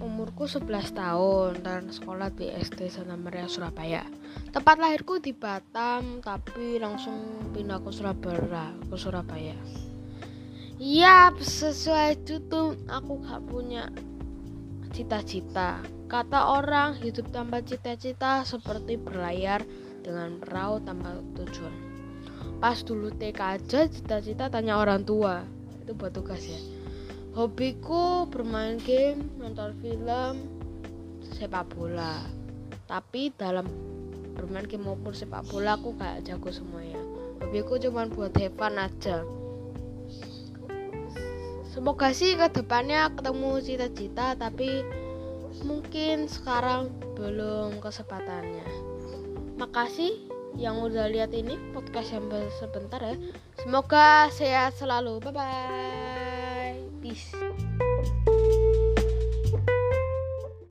umurku 11 tahun dan sekolah di SD Santa Maria Surabaya. Tempat lahirku di Batam, tapi langsung pindah ke Surabaya. Ke Surabaya. Yap, sesuai itu aku gak punya cita-cita. Kata orang, hidup tanpa cita-cita seperti berlayar dengan perahu tanpa tujuan. Pas dulu TK aja cita-cita tanya orang tua. Itu buat tugas ya Hobiku bermain game, nonton film, sepak bola. Tapi dalam bermain game maupun sepak bola aku gak jago semuanya. Hobiku cuma buat have aja. Semoga sih ke depannya ketemu cita-cita tapi mungkin sekarang belum kesempatannya. Makasih yang udah lihat ini podcast yang sebentar ya. Semoga sehat selalu. Bye bye.